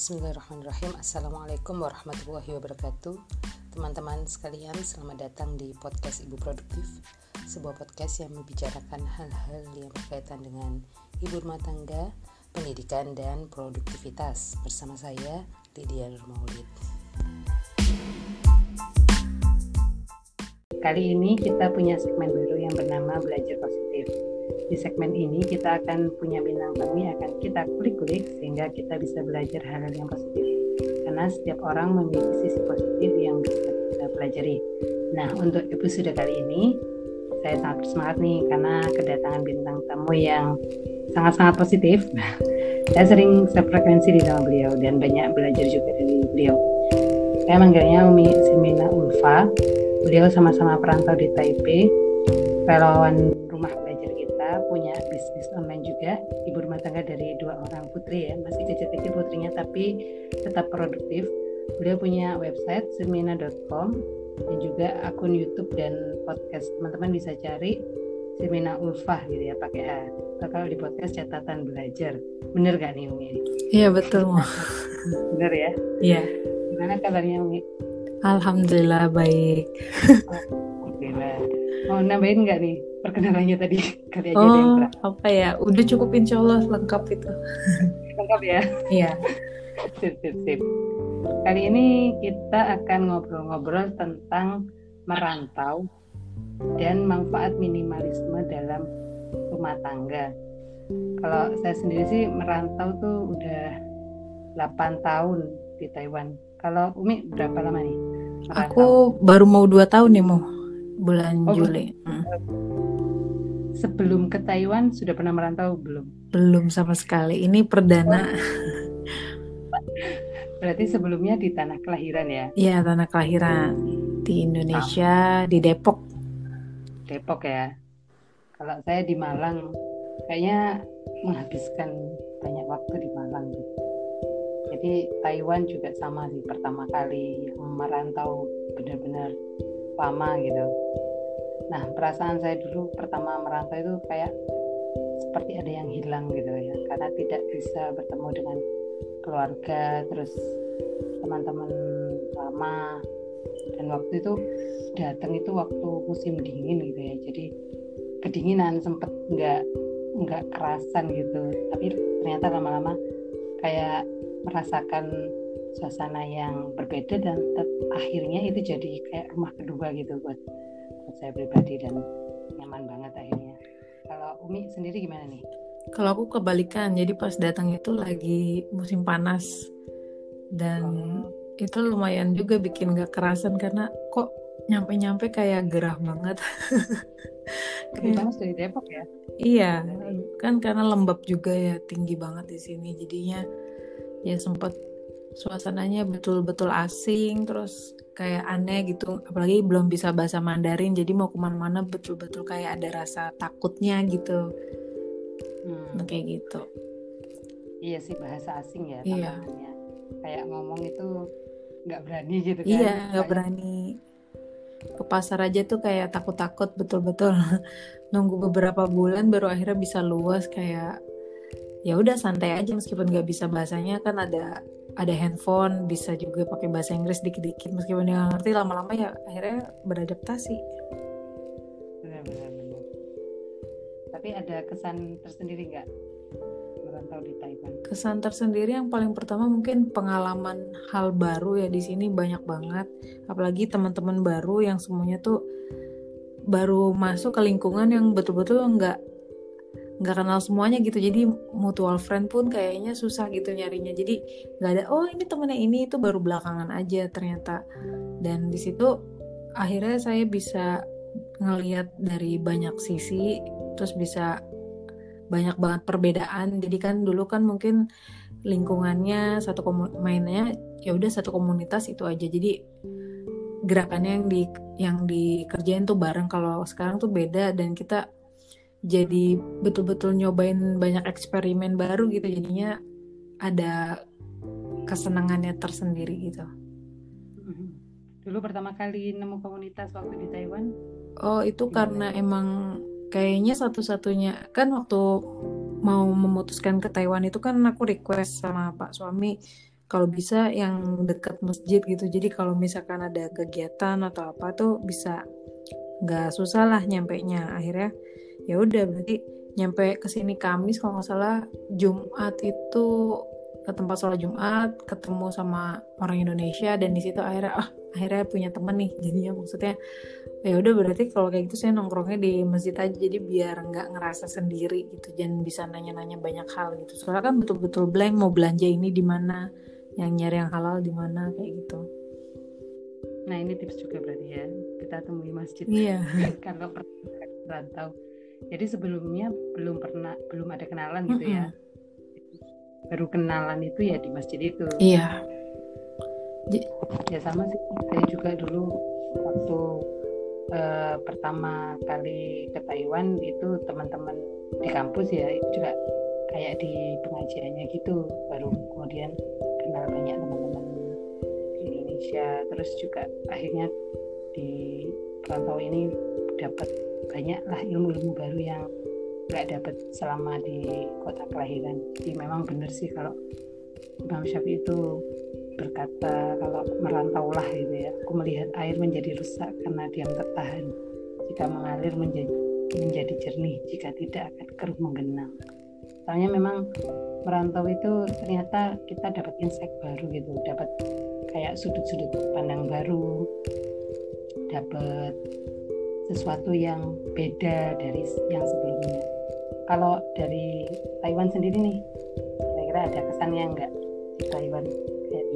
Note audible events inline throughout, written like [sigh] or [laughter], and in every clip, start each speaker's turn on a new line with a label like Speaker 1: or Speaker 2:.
Speaker 1: Bismillahirrahmanirrahim. Assalamualaikum warahmatullahi wabarakatuh. Teman-teman sekalian selamat datang di podcast Ibu Produktif Sebuah podcast yang membicarakan hal-hal yang berkaitan dengan ibu rumah tangga, pendidikan, dan produktivitas. Bersama saya Lydia Nurmaulid. Kali ini kita punya segmen baru yang bernama Belajar Positif di segmen ini kita akan punya bintang tamu yang akan kita kulik-kulik sehingga kita bisa belajar hal-hal yang positif. Karena setiap orang memiliki sisi positif yang bisa kita pelajari. Nah, untuk episode kali ini saya sangat bersemangat nih karena kedatangan bintang tamu yang sangat-sangat positif. [laughs] saya sering sefrekuensi di dalam beliau dan banyak belajar juga dari beliau. Saya manggilnya Umi Simina Ulfa. Beliau sama-sama perantau di Taipei, relawan tapi tetap produktif beliau punya website semina.com dan juga akun YouTube dan podcast teman-teman bisa cari Semina Ulfah gitu ya pakai A. kalau di podcast catatan belajar. Bener gak nih Umi?
Speaker 2: Iya betul.
Speaker 1: Bener ya?
Speaker 2: Iya.
Speaker 1: Gimana kabarnya Umi?
Speaker 2: Alhamdulillah baik.
Speaker 1: Alhamdulillah. Mau nambahin nggak nih perkenalannya tadi kali aja
Speaker 2: oh, yang apa ya udah cukup insya Allah lengkap itu
Speaker 1: lengkap ya
Speaker 2: iya
Speaker 1: sip sip sip kali ini kita akan ngobrol-ngobrol tentang merantau dan manfaat minimalisme dalam rumah tangga kalau saya sendiri sih merantau tuh udah 8 tahun di Taiwan kalau Umi berapa lama nih
Speaker 2: merantau? aku baru mau dua tahun nih mau bulan oh, Juli hmm
Speaker 1: sebelum ke Taiwan sudah pernah merantau belum?
Speaker 2: Belum sama sekali. Ini perdana.
Speaker 1: Berarti sebelumnya di tanah kelahiran ya?
Speaker 2: Iya, tanah kelahiran di Indonesia, di Depok.
Speaker 1: Depok ya. Kalau saya di Malang, kayaknya menghabiskan banyak waktu di Malang gitu. Jadi Taiwan juga sama di pertama kali merantau benar-benar lama gitu Nah, perasaan saya dulu pertama merantau itu kayak seperti ada yang hilang gitu ya, karena tidak bisa bertemu dengan keluarga, terus teman-teman lama, dan waktu itu datang itu waktu musim dingin gitu ya, jadi kedinginan sempet nggak nggak kerasan gitu, tapi ternyata lama-lama kayak merasakan suasana yang berbeda dan akhirnya itu jadi kayak rumah kedua gitu buat buat saya pribadi dan nyaman banget akhirnya. Kalau Umi sendiri gimana nih?
Speaker 2: Kalau aku kebalikan, jadi pas datang itu lagi musim panas dan oh. itu lumayan juga bikin gak kerasan karena kok nyampe-nyampe kayak gerah banget. [laughs]
Speaker 1: Lebih panas dari Depok ya?
Speaker 2: Iya, kan karena lembab juga ya tinggi banget di sini, jadinya ya sempat suasananya betul-betul asing terus kayak aneh gitu apalagi belum bisa bahasa Mandarin jadi mau ke mana-mana betul-betul kayak ada rasa takutnya gitu hmm. kayak gitu.
Speaker 1: Iya sih bahasa asing ya
Speaker 2: iya.
Speaker 1: kayak ngomong itu nggak berani gitu kan.
Speaker 2: Iya nggak berani. Ke pasar aja tuh kayak takut-takut betul-betul. [laughs] Nunggu beberapa bulan baru akhirnya bisa luas kayak ya udah santai aja meskipun nggak bisa bahasanya. Kan ada ada handphone bisa juga pakai bahasa Inggris dikit-dikit meskipun dia ngerti lama-lama ya akhirnya beradaptasi.
Speaker 1: Benar-benar tapi ada kesan tersendiri nggak? Merantau di Taiwan?
Speaker 2: Kesan tersendiri yang paling pertama mungkin pengalaman hal baru ya di sini banyak banget. Apalagi teman-teman baru yang semuanya tuh baru masuk ke lingkungan yang betul-betul nggak nggak kenal semuanya gitu. Jadi mutual friend pun kayaknya susah gitu nyarinya. Jadi nggak ada oh ini temennya ini itu baru belakangan aja ternyata. Dan di situ akhirnya saya bisa ngelihat dari banyak sisi terus bisa banyak banget perbedaan jadi kan dulu kan mungkin lingkungannya satu mainnya ya udah satu komunitas itu aja jadi gerakannya yang di yang dikerjain tuh bareng kalau sekarang tuh beda dan kita jadi betul-betul nyobain banyak eksperimen baru gitu jadinya ada kesenangannya tersendiri gitu.
Speaker 1: Mm-hmm. Dulu pertama kali nemu komunitas waktu di Taiwan?
Speaker 2: Oh itu karena emang kayaknya satu-satunya kan waktu mau memutuskan ke Taiwan itu kan aku request sama Pak suami kalau bisa yang dekat masjid gitu. Jadi kalau misalkan ada kegiatan atau apa tuh bisa nggak susah lah nyampe nya akhirnya ya udah berarti nyampe ke sini Kamis kalau nggak salah Jumat itu ke tempat sholat Jumat ketemu sama orang Indonesia dan di situ akhirnya ah akhirnya punya temen nih jadinya maksudnya ya udah berarti kalau kayak gitu saya nongkrongnya di masjid aja jadi biar nggak ngerasa sendiri gitu dan bisa nanya-nanya banyak hal gitu. Soalnya kan betul-betul blank mau belanja ini di mana yang nyari yang halal di mana kayak gitu.
Speaker 1: Nah ini tips juga berarti ya kita temui masjid.
Speaker 2: Iya. [laughs]
Speaker 1: Kalau rantau. Jadi sebelumnya belum pernah belum ada kenalan gitu mm -hmm. ya baru kenalan itu ya di masjid itu.
Speaker 2: Iya
Speaker 1: ya sama sih. Saya juga dulu waktu uh, pertama kali ke Taiwan itu teman-teman di kampus ya itu juga kayak di pengajiannya gitu. Baru kemudian kenal banyak teman-teman di Indonesia. Terus juga akhirnya di perantau ini dapat banyaklah ilmu-ilmu baru yang nggak dapat selama di kota kelahiran. Jadi memang benar sih kalau Imam Syafi'i itu berkata kalau merantaulah gitu ya. Aku melihat air menjadi rusak karena diam tertahan. Jika mengalir menjadi menjadi jernih jika tidak akan keruh menggenang. Soalnya memang merantau itu ternyata kita dapat insight baru gitu dapat kayak sudut-sudut pandang baru dapat sesuatu yang beda dari yang sebelumnya. Kalau dari Taiwan sendiri nih kira-kira ada kesannya enggak di Taiwan kayak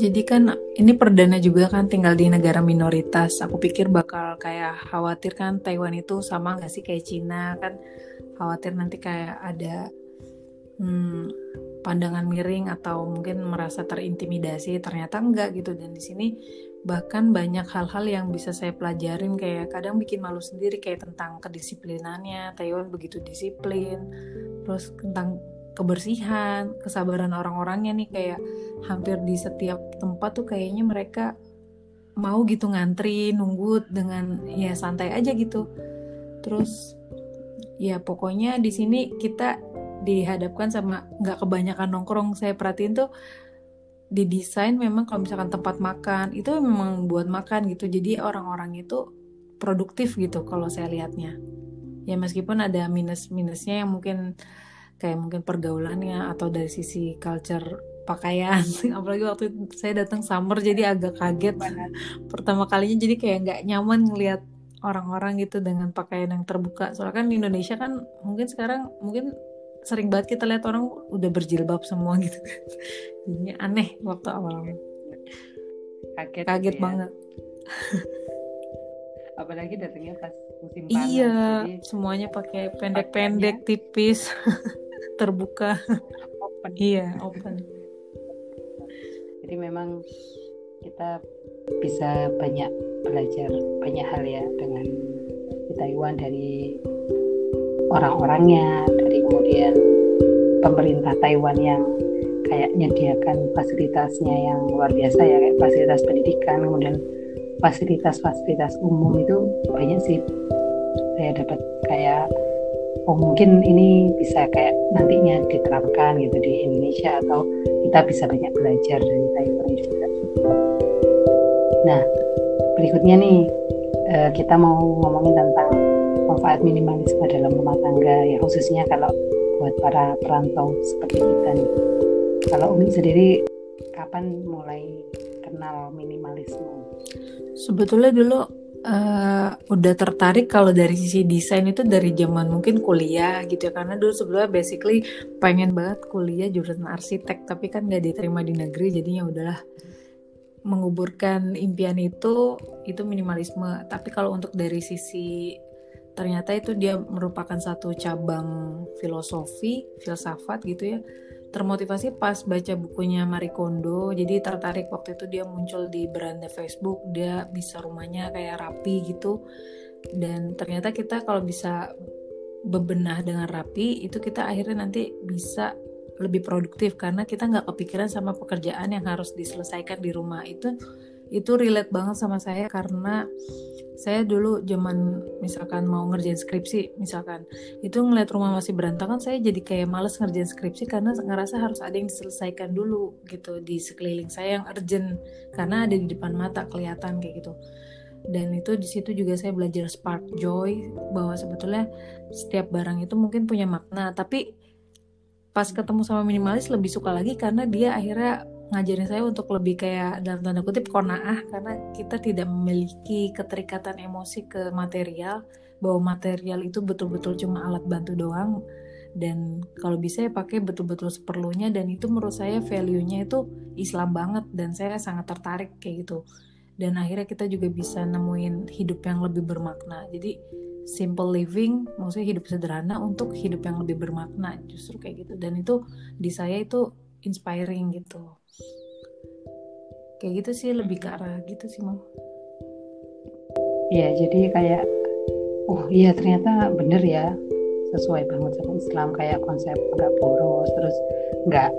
Speaker 2: jadi kan ini perdana juga kan tinggal di negara minoritas. Aku pikir bakal kayak khawatir kan Taiwan itu sama nggak sih kayak Cina kan? Khawatir nanti kayak ada hmm, pandangan miring atau mungkin merasa terintimidasi. Ternyata enggak gitu. Dan di sini bahkan banyak hal-hal yang bisa saya pelajarin. Kayak kadang bikin malu sendiri kayak tentang kedisiplinannya. Taiwan begitu disiplin. Terus tentang kebersihan kesabaran orang-orangnya nih kayak hampir di setiap tempat tuh kayaknya mereka mau gitu ngantri nunggu dengan ya santai aja gitu. Terus ya pokoknya di sini kita dihadapkan sama nggak kebanyakan nongkrong. Saya perhatiin tuh didesain memang kalau misalkan tempat makan itu memang buat makan gitu. Jadi orang-orang itu produktif gitu kalau saya lihatnya. Ya meskipun ada minus-minusnya yang mungkin kayak mungkin pergaulannya atau dari sisi culture pakaian. [laughs] Apalagi waktu saya datang summer jadi agak kaget. Pertama kalinya jadi kayak nggak nyaman ngelihat orang-orang gitu dengan pakaian yang terbuka. Soalnya kan di Indonesia kan mungkin sekarang mungkin sering banget kita lihat orang udah berjilbab semua gitu kan. [laughs] Jadinya aneh waktu awal.
Speaker 1: Kaget
Speaker 2: kaget ya. banget. [laughs]
Speaker 1: Apalagi datangnya pas musim panas
Speaker 2: iya jadi... semuanya pakai pendek-pendek tipis terbuka.
Speaker 1: Open.
Speaker 2: Iya open.
Speaker 1: Jadi memang kita bisa banyak belajar banyak hal ya dengan di Taiwan dari orang-orangnya dari kemudian pemerintah Taiwan yang kayak menyediakan fasilitasnya yang luar biasa ya kayak fasilitas pendidikan kemudian fasilitas-fasilitas umum itu banyak sih. Saya dapat kayak oh mungkin ini bisa kayak nantinya diterapkan gitu di Indonesia atau kita bisa banyak belajar dari Taiwan juga. Nah berikutnya nih eh, kita mau ngomongin tentang manfaat minimalisme dalam rumah tangga ya khususnya kalau buat para perantau seperti kita nih. Kalau Umi sendiri kapan mulai kenal minimalisme?
Speaker 2: Sebetulnya dulu uh, udah tertarik kalau dari sisi desain itu dari zaman mungkin kuliah gitu ya. Karena dulu sebelumnya basically pengen banget kuliah jurusan arsitek tapi kan nggak diterima di negeri jadinya udahlah. Menguburkan impian itu itu minimalisme. Tapi kalau untuk dari sisi ternyata itu dia merupakan satu cabang filosofi filsafat gitu ya termotivasi pas baca bukunya Marie Kondo. Jadi tertarik waktu itu dia muncul di beranda Facebook. Dia bisa rumahnya kayak rapi gitu. Dan ternyata kita kalau bisa bebenah dengan rapi itu kita akhirnya nanti bisa lebih produktif. Karena kita nggak kepikiran sama pekerjaan yang harus diselesaikan di rumah. Itu itu relate banget sama saya karena saya dulu zaman misalkan mau ngerjain skripsi misalkan itu ngeliat rumah masih berantakan saya jadi kayak males ngerjain skripsi karena ngerasa harus ada yang diselesaikan dulu gitu di sekeliling saya yang urgent karena ada di depan mata kelihatan kayak gitu. Dan itu di situ juga saya belajar spark joy bahwa sebetulnya setiap barang itu mungkin punya makna tapi pas ketemu sama minimalis lebih suka lagi karena dia akhirnya ngajarin saya untuk lebih kayak dalam tanda kutip konaah. Karena kita tidak memiliki keterikatan emosi ke material bahwa material itu betul-betul cuma alat bantu doang. Dan kalau bisa ya pakai betul-betul seperlunya. Dan itu menurut saya value-nya itu Islam banget. Dan saya sangat tertarik kayak gitu. Dan akhirnya kita juga bisa nemuin hidup yang lebih bermakna. Jadi simple living maksudnya hidup sederhana untuk hidup yang lebih bermakna. Justru kayak gitu. Dan itu di saya itu inspiring gitu kayak gitu sih lebih ke arah gitu sih mau
Speaker 1: Iya, jadi kayak oh iya ternyata bener ya sesuai banget sama Islam kayak konsep nggak boros terus nggak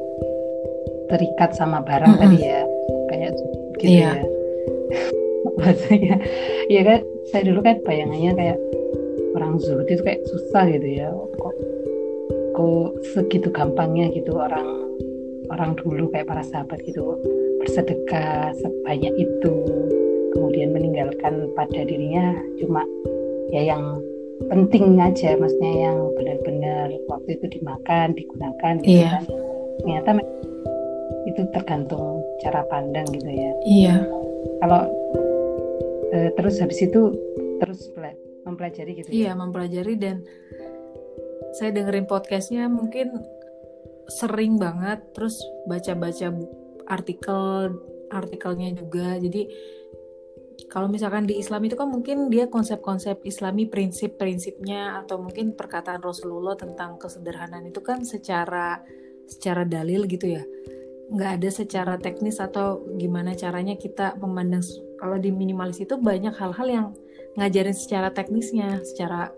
Speaker 1: terikat sama barang mm -hmm. tadi ya kayak gitu iya. ya [laughs] maksudnya ya kan saya dulu kan bayangannya kayak orang zuhud itu kayak susah gitu ya kok kok segitu gampangnya gitu orang orang dulu kayak para sahabat gitu bersedekah sebanyak itu kemudian meninggalkan pada dirinya cuma ya yang penting aja maksudnya yang benar-benar waktu itu dimakan digunakan gitu yeah. kan ternyata itu tergantung cara pandang gitu ya
Speaker 2: iya
Speaker 1: kalau e, terus habis itu terus mempelajari gitu
Speaker 2: ya? iya ya? mempelajari dan saya dengerin podcastnya mungkin sering banget terus baca-baca artikel artikelnya juga. Jadi kalau misalkan di Islam itu kan mungkin dia konsep-konsep Islami prinsip-prinsipnya atau mungkin perkataan Rasulullah tentang kesederhanaan itu kan secara secara dalil gitu ya. Nggak ada secara teknis atau gimana caranya kita memandang kalau di minimalis itu banyak hal-hal yang ngajarin secara teknisnya secara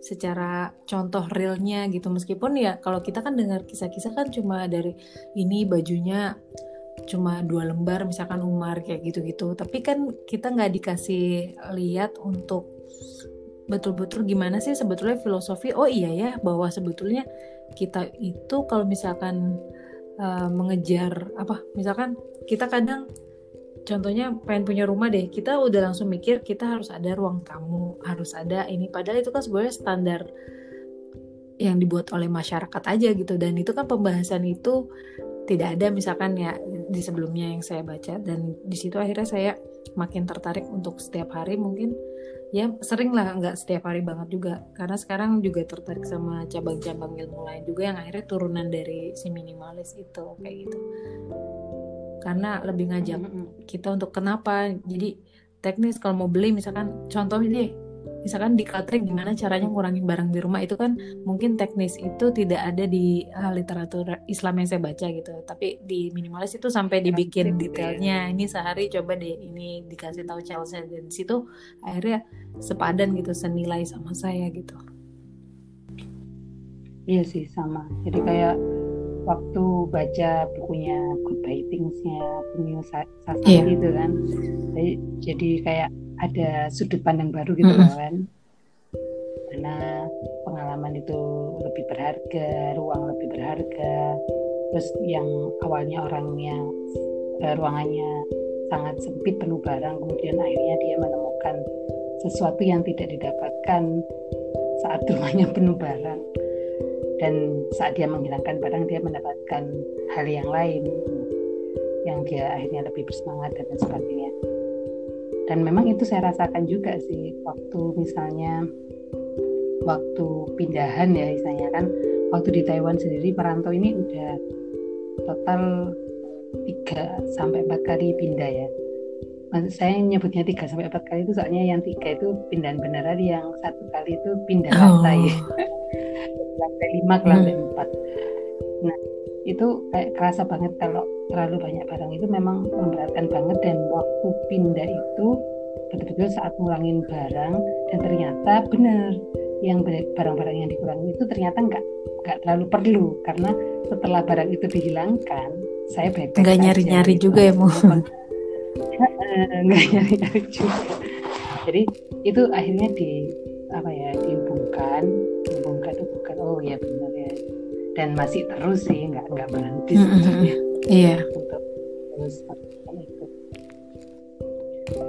Speaker 2: secara contoh realnya gitu. Meskipun ya kalau kita kan dengar kisah-kisah kan cuma dari ini bajunya cuma dua lembar misalkan Umar kayak gitu-gitu. Tapi kan kita nggak dikasih lihat untuk betul-betul gimana sih sebetulnya filosofi oh iya ya bahwa sebetulnya kita itu kalau misalkan uh, mengejar apa misalkan kita kadang contohnya pengen punya rumah deh kita udah langsung mikir kita harus ada ruang tamu harus ada ini. Padahal itu kan sebenarnya standar yang dibuat oleh masyarakat aja gitu. Dan itu kan pembahasan itu tidak ada misalkan ya di sebelumnya yang saya baca. Dan di situ akhirnya saya makin tertarik untuk setiap hari mungkin. Ya sering lah nggak setiap hari banget juga. Karena sekarang juga tertarik sama cabang-cabang ilmu lain juga yang akhirnya turunan dari si minimalis itu kayak gitu. Karena lebih ngajak kita untuk kenapa. Jadi teknis kalau mau beli misalkan contoh deh misalkan di catering gimana caranya ngurangin barang di rumah itu kan mungkin teknis itu tidak ada di uh, literatur Islam yang saya baca gitu. Tapi di minimalis itu sampai dibikin detailnya. Ini sehari coba deh ini dikasih tahu Chelsea dan situ akhirnya sepadan gitu senilai sama saya gitu.
Speaker 1: Iya sih sama. Jadi kayak waktu baca bukunya Goodbye Things-nya Sasaki yeah. gitu kan jadi, jadi kayak ada sudut pandang baru gitu mm -hmm. kan karena pengalaman itu lebih berharga ruang lebih berharga terus yang awalnya orangnya uh, ruangannya sangat sempit penuh barang kemudian akhirnya dia menemukan sesuatu yang tidak didapatkan saat [laughs] rumahnya penuh barang dan saat dia menghilangkan barang dia mendapatkan hal yang lain yang dia akhirnya lebih bersemangat dan sebagainya. Dan memang itu saya rasakan juga sih waktu misalnya waktu pindahan ya misalnya kan waktu di Taiwan sendiri perantau ini udah total 3 sampai empat kali pindah ya. Maksud saya nyebutnya 3 sampai empat kali itu soalnya yang tiga itu pindahan beneran yang satu kali itu pindah lantai oh. [laughs] lantai lima ke lantai hmm. empat nah itu kayak kerasa banget kalau terlalu banyak barang itu memang memberatkan banget dan waktu pindah itu betul-betul saat ngurangin barang dan ternyata benar yang barang-barang yang dikurangi itu ternyata nggak nggak terlalu perlu karena setelah barang itu dihilangkan saya baik
Speaker 2: nggak nyari-nyari gitu. juga ya mau
Speaker 1: nggak nyari-nyari juga jadi itu akhirnya di apa ya dihubungkan dihubungkan dan masih terus sih nggak nggak berhenti
Speaker 2: mm -hmm. iya.
Speaker 1: Untuk terus itu.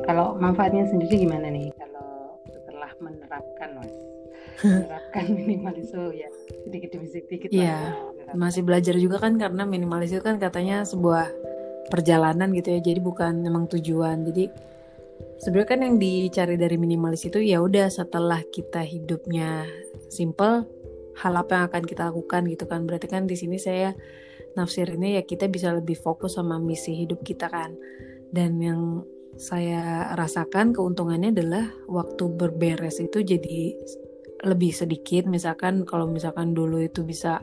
Speaker 1: Kalau manfaatnya sendiri gimana nih? Kalau setelah menerapkan mas menerapkan [laughs] minimalisme ya sedikit demi sedikit
Speaker 2: iya. masih belajar juga kan karena minimalis itu kan katanya sebuah perjalanan gitu ya jadi bukan memang tujuan. Jadi sebenarnya kan yang dicari dari minimalis itu ya udah setelah kita hidupnya simple hal apa yang akan kita lakukan gitu kan. Berarti kan di sini saya nafsirinnya ya kita bisa lebih fokus sama misi hidup kita kan. Dan yang saya rasakan keuntungannya adalah waktu berberes itu jadi lebih sedikit. Misalkan kalau misalkan dulu itu bisa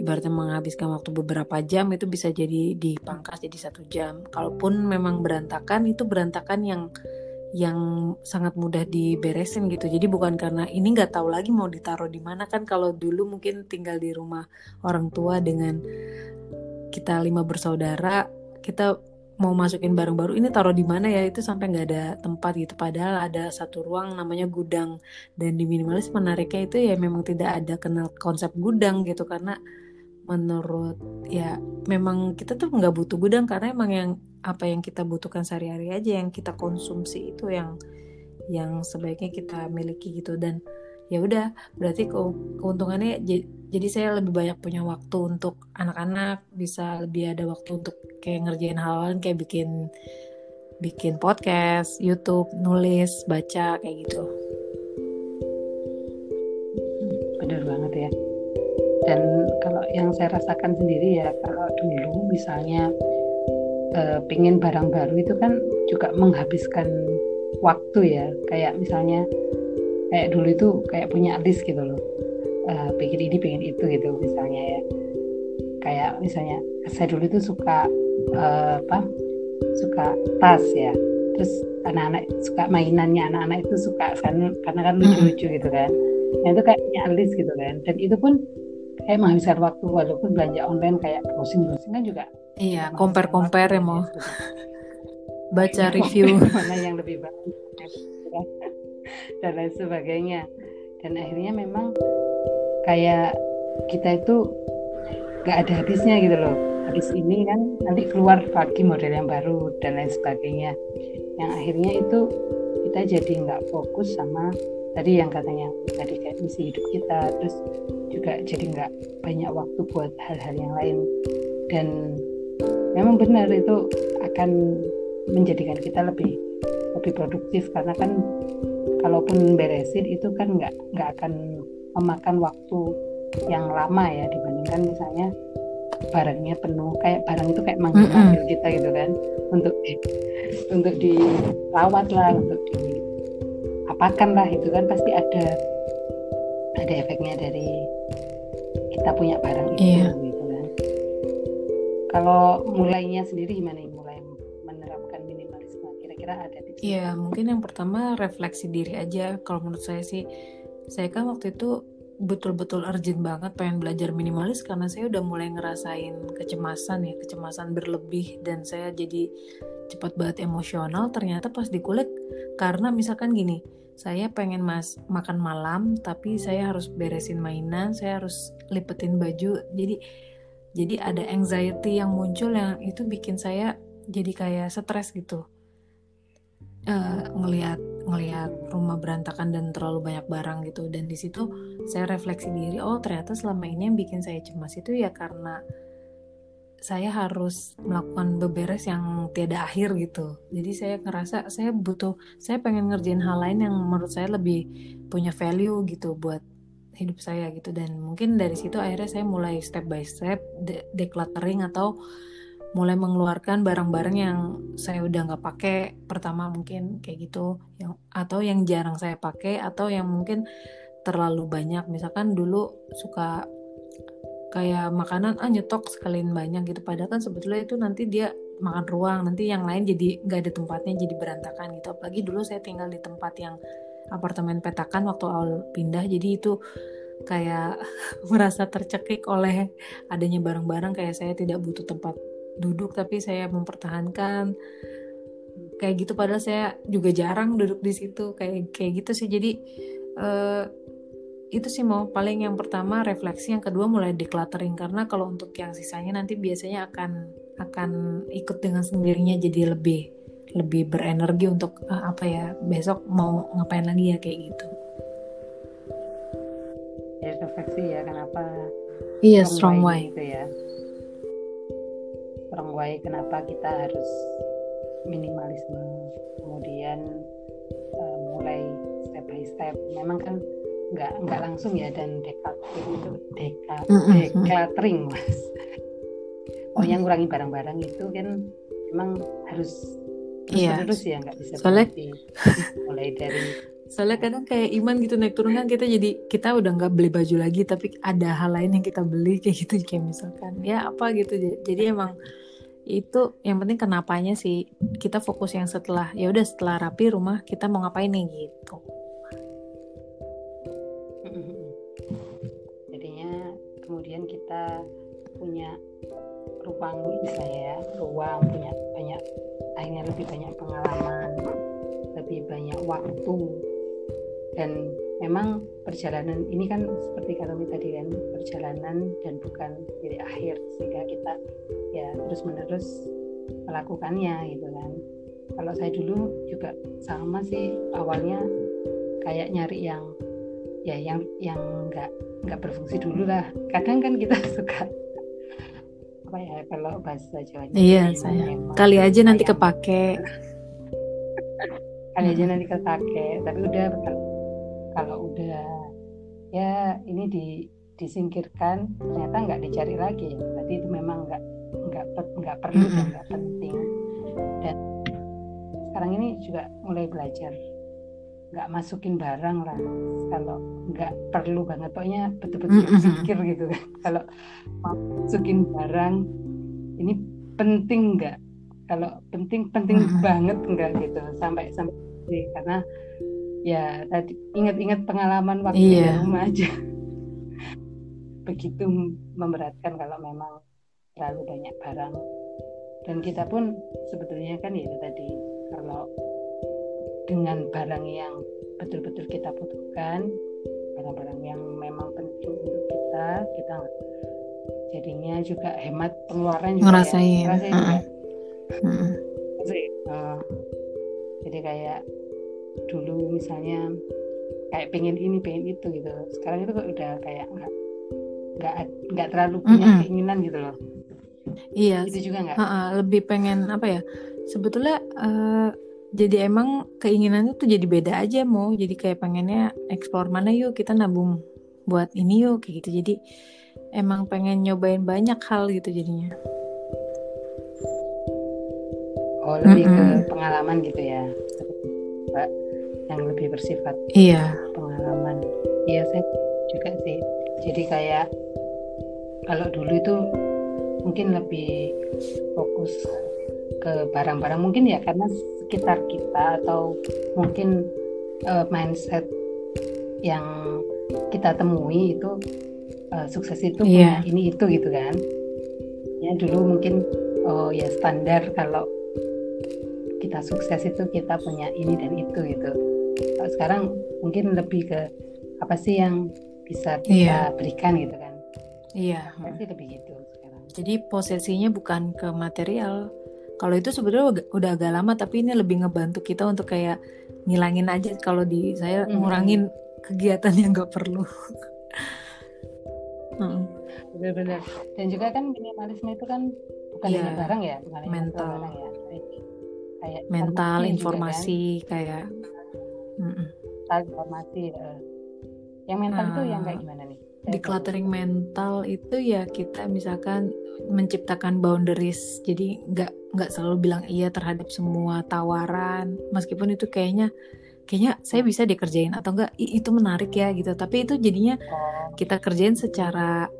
Speaker 2: ibaratnya menghabiskan waktu beberapa jam itu bisa jadi dipangkas jadi satu jam. Kalaupun memang berantakan itu berantakan yang yang sangat mudah diberesin gitu. Jadi bukan karena ini nggak tahu lagi mau ditaruh di mana. Kan kalau dulu mungkin tinggal di rumah orang tua dengan kita lima bersaudara kita mau masukin barang baru ini taruh di mana ya? Itu sampai nggak ada tempat gitu. Padahal ada satu ruang namanya gudang. Dan di minimalis menariknya itu ya memang tidak ada kenal konsep gudang gitu. Karena menurut ya memang kita tuh nggak butuh gudang karena emang yang apa yang kita butuhkan sehari-hari aja yang kita konsumsi itu yang yang sebaiknya kita miliki gitu dan ya udah berarti ke, keuntungannya jadi saya lebih banyak punya waktu untuk anak-anak bisa lebih ada waktu untuk kayak ngerjain hal lain kayak bikin bikin podcast, YouTube, nulis, baca kayak gitu.
Speaker 1: Yang saya rasakan sendiri ya kalau dulu misalnya uh, pingin barang baru itu kan juga menghabiskan waktu ya. Kayak misalnya kayak dulu itu kayak punya list gitu loh. Uh, pengen ini pengen itu gitu misalnya ya. Kayak misalnya saya dulu itu suka uh, apa suka tas ya. Terus anak-anak suka mainannya anak-anak itu suka kan karena kan lucu-lucu gitu kan. Nah itu kayak punya list gitu kan. Dan itu pun kayak menghabiskan waktu walaupun belanja online kayak browsing browsing kan juga
Speaker 2: iya compare compare ya mau baca review. [laughs]
Speaker 1: mana yang lebih bagus [laughs] dan lain sebagainya. Dan akhirnya memang kayak kita itu gak ada habisnya gitu loh. Habis ini kan nanti keluar lagi model yang baru dan lain sebagainya. Yang akhirnya itu kita jadi nggak fokus sama tadi yang katanya tadi kayak misi hidup kita terus juga jadi nggak banyak waktu buat hal-hal yang lain. Dan memang benar itu akan menjadikan kita lebih lebih produktif karena kan kalaupun beresin itu kan nggak nggak akan memakan waktu yang lama ya dibandingkan misalnya barangnya penuh kayak barang itu kayak manggil-manggil kita gitu kan untuk di, untuk dirawat lah untuk di apakan lah itu kan pasti ada ada efeknya dari kita punya barang itu iya. gitu kan. Kalau mulainya sendiri gimana nih? Mulai menerapkan minimalisme kira-kira ada tips?
Speaker 2: Iya mungkin yang pertama refleksi diri aja. Kalau menurut saya sih saya kan waktu itu betul-betul urgent banget pengen belajar minimalis karena saya udah mulai ngerasain kecemasan ya kecemasan berlebih dan saya jadi cepat banget emosional. Ternyata pas dikulik karena misalkan gini saya pengen mas makan malam tapi saya harus beresin mainan saya harus lipetin baju. Jadi jadi ada anxiety yang muncul yang itu bikin saya jadi kayak stres gitu. Uh, ngelihat ngelihat rumah berantakan dan terlalu banyak barang gitu. Dan di situ saya refleksi diri oh ternyata selama ini yang bikin saya cemas itu ya karena saya harus melakukan beberes yang tiada akhir gitu. Jadi saya ngerasa saya butuh, saya pengen ngerjain hal lain yang menurut saya lebih punya value gitu buat hidup saya gitu. Dan mungkin dari situ akhirnya saya mulai step by step de decluttering atau mulai mengeluarkan barang-barang yang saya udah nggak pakai. Pertama mungkin kayak gitu, yang atau yang jarang saya pakai atau yang mungkin terlalu banyak. Misalkan dulu suka kayak makanan ah nyetok sekalian banyak gitu. Padahal kan sebetulnya itu nanti dia makan ruang nanti yang lain jadi nggak ada tempatnya jadi berantakan gitu. Apalagi dulu saya tinggal di tempat yang apartemen petakan waktu awal pindah jadi itu kayak [laughs] merasa tercekik oleh adanya barang-barang kayak saya tidak butuh tempat duduk tapi saya mempertahankan. Kayak gitu padahal saya juga jarang duduk di situ kayak kayak gitu sih. Jadi uh, itu sih mau paling yang pertama refleksi yang kedua mulai decluttering. Karena kalau untuk yang sisanya nanti biasanya akan akan ikut dengan sendirinya jadi lebih lebih berenergi untuk uh, apa ya besok mau ngapain lagi ya kayak gitu.
Speaker 1: Ya refleksi ya kenapa
Speaker 2: iya strong way
Speaker 1: gitu ya. Strong way kenapa kita harus minimalisme. Kemudian uh, mulai step by step. Memang kan nggak nggak langsung ya dan decluttering itu deka decluttering mas. Oh yang ngurangi barang-barang itu kan memang harus terus iya. terus ya nggak bisa
Speaker 2: soalnya [laughs] mulai dari soalnya kadang kayak iman gitu naik turun kan kita jadi kita udah nggak beli baju lagi tapi ada hal lain yang kita beli [laughs] kayak gitu. Kayak misalkan ya apa? gitu. Jadi emang itu yang penting kenapanya sih kita fokus yang setelah ya udah setelah rapi rumah kita mau ngapain nih? Gitu
Speaker 1: ruang misalnya ya ruang punya banyak akhirnya lebih banyak pengalaman lebih banyak waktu. Dan memang perjalanan ini kan seperti kata tadi kan perjalanan dan bukan jadi akhir sehingga kita ya terus menerus melakukannya gitu kan. Kalau saya dulu juga sama sih awalnya kayak nyari yang ya yang yang nggak nggak berfungsi dulu lah. Kadang kan kita [laughs] suka apa ya kalau bahasa Jawa
Speaker 2: iya saya kali aja nanti kepake. [laughs]
Speaker 1: Kali aja nanti kepake tapi udah kalau udah ya ini di disingkirkan ternyata nggak dicari lagi. Berarti itu memang nggak nggak nggak perlu dan nggak penting. Dan sekarang ini juga mulai belajar nggak masukin barang lah kalau nggak perlu banget. Pokoknya betul-betul berpikir gitu kan. Kalau masukin barang ini penting nggak? Kalau penting penting banget enggak gitu. Sampai sampai karena ya tadi ingat-ingat pengalaman waktu yeah. di rumah aja. [laughs] Begitu memberatkan kalau memang terlalu banyak barang. Dan kita pun sebetulnya kan ya tadi kalau dengan barang yang betul-betul kita butuhkan barang-barang yang memang penting untuk kita kita jadinya juga hemat pengeluaran juga
Speaker 2: ngerasain, ya. ngerasain. Uh
Speaker 1: uh uh, jadi kayak dulu misalnya kayak pengen ini pengen itu gitu sekarang itu kok udah kayak nggak nggak nggak terlalu punya uh -uh. keinginan gitu loh.
Speaker 2: Iya.
Speaker 1: Itu juga nggak?
Speaker 2: Uh -uh, lebih pengen apa ya? Sebetulnya uh, jadi emang keinginannya tuh jadi beda aja mau jadi kayak pengennya eksplor mana yuk kita nabung buat ini yuk kayak gitu. Jadi emang pengen nyobain banyak hal gitu jadinya.
Speaker 1: Oh lebih mm -mm. ke pengalaman gitu ya? Mbak yang lebih bersifat
Speaker 2: iya.
Speaker 1: pengalaman. Iya saya juga sih. Jadi kayak kalau dulu itu mungkin lebih fokus ke barang-barang mungkin ya karena sekitar kita atau mungkin uh, mindset yang kita temui itu uh, sukses itu yeah. punya ini itu gitu kan ya dulu mungkin oh ya standar kalau kita sukses itu kita punya ini dan itu gitu kalau sekarang mungkin lebih ke apa sih yang bisa kita yeah. berikan gitu kan
Speaker 2: iya
Speaker 1: yeah. lebih gitu sekarang
Speaker 2: jadi posisinya bukan ke material kalau itu sebetulnya udah agak lama tapi ini lebih ngebantu kita untuk kayak ngilangin aja kalau di saya hmm. ngurangin kegiatan yang nggak perlu [laughs]
Speaker 1: hmm. benar-benar dan juga kan minimalisme itu kan bukan yeah. hanya barang ya bukan
Speaker 2: mental barang ya kayak mental informasi kan. kayak
Speaker 1: mm informasi uh. yang mental uh, itu yang kayak gimana nih
Speaker 2: decluttering mental itu ya kita misalkan menciptakan boundaries. Jadi nggak nggak selalu bilang iya terhadap semua tawaran. Meskipun itu kayaknya kayaknya saya bisa dikerjain atau enggak itu menarik ya gitu. Tapi itu jadinya kita kerjain secara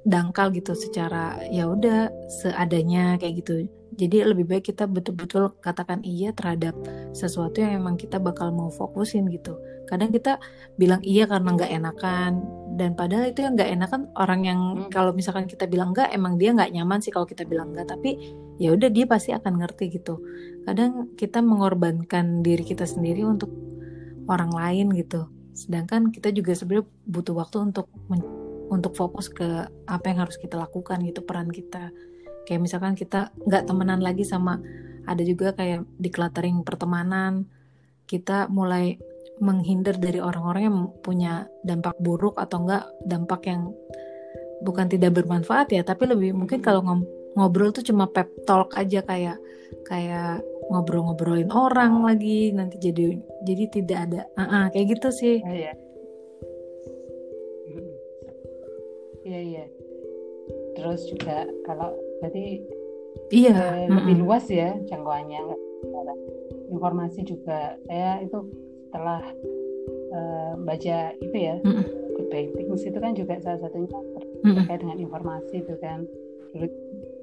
Speaker 2: dangkal gitu secara ya udah seadanya kayak gitu jadi lebih baik kita betul-betul katakan iya terhadap sesuatu yang emang kita bakal mau fokusin gitu. Kadang kita bilang iya karena nggak enakan dan padahal itu yang nggak enak kan orang yang hmm. kalau misalkan kita bilang enggak emang dia nggak nyaman sih kalau kita bilang enggak tapi ya udah dia pasti akan ngerti gitu. Kadang kita mengorbankan diri kita sendiri untuk orang lain gitu. Sedangkan kita juga sebenarnya butuh waktu untuk untuk fokus ke apa yang harus kita lakukan gitu peran kita kayak misalkan kita nggak temenan lagi sama ada juga kayak decluttering pertemanan kita mulai menghindar dari orang-orang yang punya dampak buruk atau enggak dampak yang bukan tidak bermanfaat ya tapi lebih mungkin kalau ngobrol tuh cuma pep talk aja kayak kayak ngobrol-ngobrolin orang lagi nanti jadi jadi tidak ada uh -uh, kayak gitu sih.
Speaker 1: Iya iya iya. Terus juga kalau berarti
Speaker 2: iya
Speaker 1: eh, lebih luas ya jangkauannya informasi juga. Saya itu setelah uh, baca itu ya mm -mm. good things itu kan juga salah satunya terkait dengan informasi itu kan. Dulu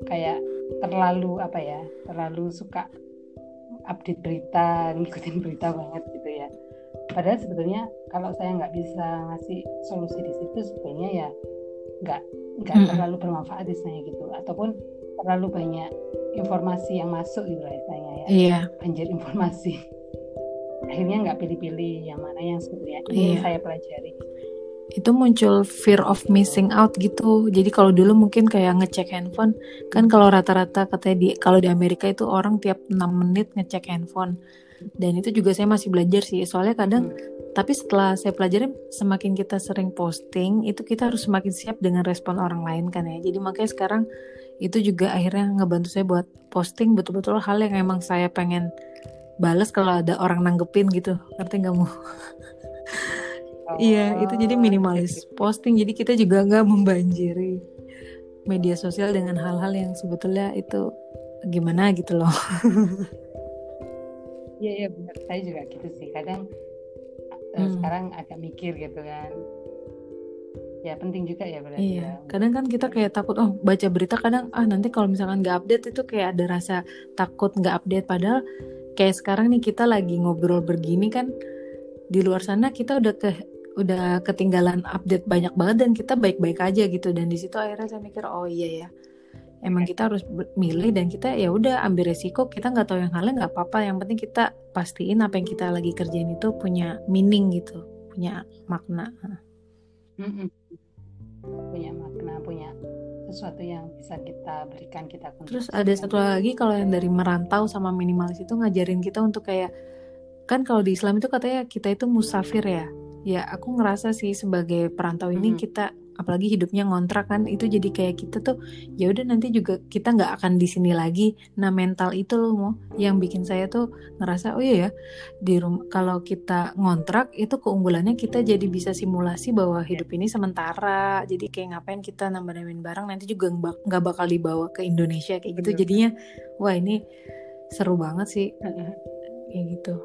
Speaker 1: kayak terlalu apa ya terlalu suka update berita [laughs] ngikutin berita banget gitu ya. Padahal sebetulnya kalau saya nggak bisa ngasih solusi di situ sebetulnya ya nggak nggak terlalu bermanfaat istilahnya gitu. Ataupun terlalu banyak informasi yang masuk gitu lah istilahnya ya.
Speaker 2: Yeah.
Speaker 1: banjir informasi. [laughs] Akhirnya nggak pilih-pilih yang mana yang sebenarnya ini iya. saya pelajari.
Speaker 2: Itu muncul fear of missing out gitu. Jadi kalau dulu mungkin kayak ngecek handphone kan kalau rata-rata katanya di kalau di Amerika itu orang tiap 6 menit ngecek handphone. Dan itu juga saya masih belajar sih. Soalnya kadang hmm. Tapi setelah saya pelajari semakin kita sering posting itu kita harus semakin siap dengan respon orang lain kan ya. Jadi makanya sekarang itu juga akhirnya ngebantu saya buat posting betul-betul hal yang emang saya pengen balas kalau ada orang nanggepin gitu. Ngerti nggak mau [laughs] oh, iya itu jadi minimalis posting. Jadi kita juga nggak membanjiri media sosial dengan hal-hal yang sebetulnya itu gimana gitu loh. [laughs]
Speaker 1: Iya iya benar saya juga gitu sih. Kadang hmm. sekarang agak mikir gitu kan ya penting juga ya berarti
Speaker 2: iya. ya. kadang kan kita kayak takut oh baca berita kadang ah nanti kalau misalkan nggak update itu kayak ada rasa takut nggak update padahal kayak sekarang nih kita lagi ngobrol begini kan di luar sana kita udah ke udah ketinggalan update banyak banget dan kita baik-baik aja gitu dan di situ akhirnya saya mikir oh iya ya emang kita harus milih dan kita ya udah ambil resiko. Kita nggak tahu yang halnya nggak apa-apa. Yang penting kita pastiin apa yang kita lagi kerjain itu punya meaning gitu punya makna.
Speaker 1: Punya makna punya sesuatu yang bisa kita berikan kita
Speaker 2: terus ada satu lagi kalau yang dari merantau sama minimalis itu ngajarin kita untuk kayak kan kalau di Islam itu katanya kita itu musafir ya. Ya aku ngerasa sih sebagai perantau ini hmm. kita apalagi hidupnya ngontrak kan itu jadi kayak kita tuh ya udah nanti juga kita nggak akan di sini lagi. Nah mental itu loh mau yang bikin saya tuh ngerasa oh iya ya di rumah kalau kita ngontrak itu keunggulannya kita jadi bisa simulasi bahwa hidup ini sementara. Jadi kayak ngapain kita nambah-nambahin barang nanti juga nggak bakal dibawa ke Indonesia kayak gitu. Jadinya wah ini seru banget sih. Kayak gitu.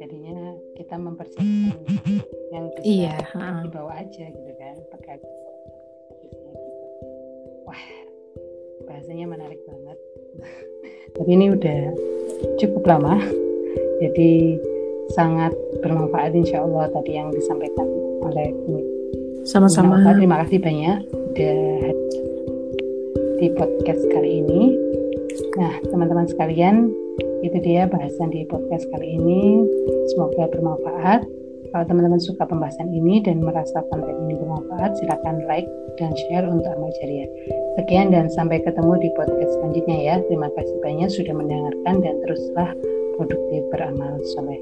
Speaker 1: Jadinya kita mempersiapkan yang bisa
Speaker 2: iya,
Speaker 1: dibawa aja gitu kan pakai gitu. wah bahasanya menarik banget. [laughs] Tapi ini udah cukup lama jadi sangat bermanfaat insya Allah tadi yang disampaikan oleh
Speaker 2: sama-sama.
Speaker 1: Terima kasih banyak udah di podcast kali ini. Nah teman-teman sekalian itu dia bahasan di podcast kali ini. Semoga bermanfaat. Kalau teman-teman suka pembahasan ini dan merasa konten ini bermanfaat, silakan like dan share untuk amal jariah. Sekian dan sampai ketemu di podcast selanjutnya ya. Terima kasih banyak sudah mendengarkan dan teruslah produktif beramal soleh.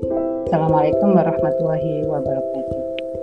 Speaker 1: Assalamualaikum warahmatullahi wabarakatuh.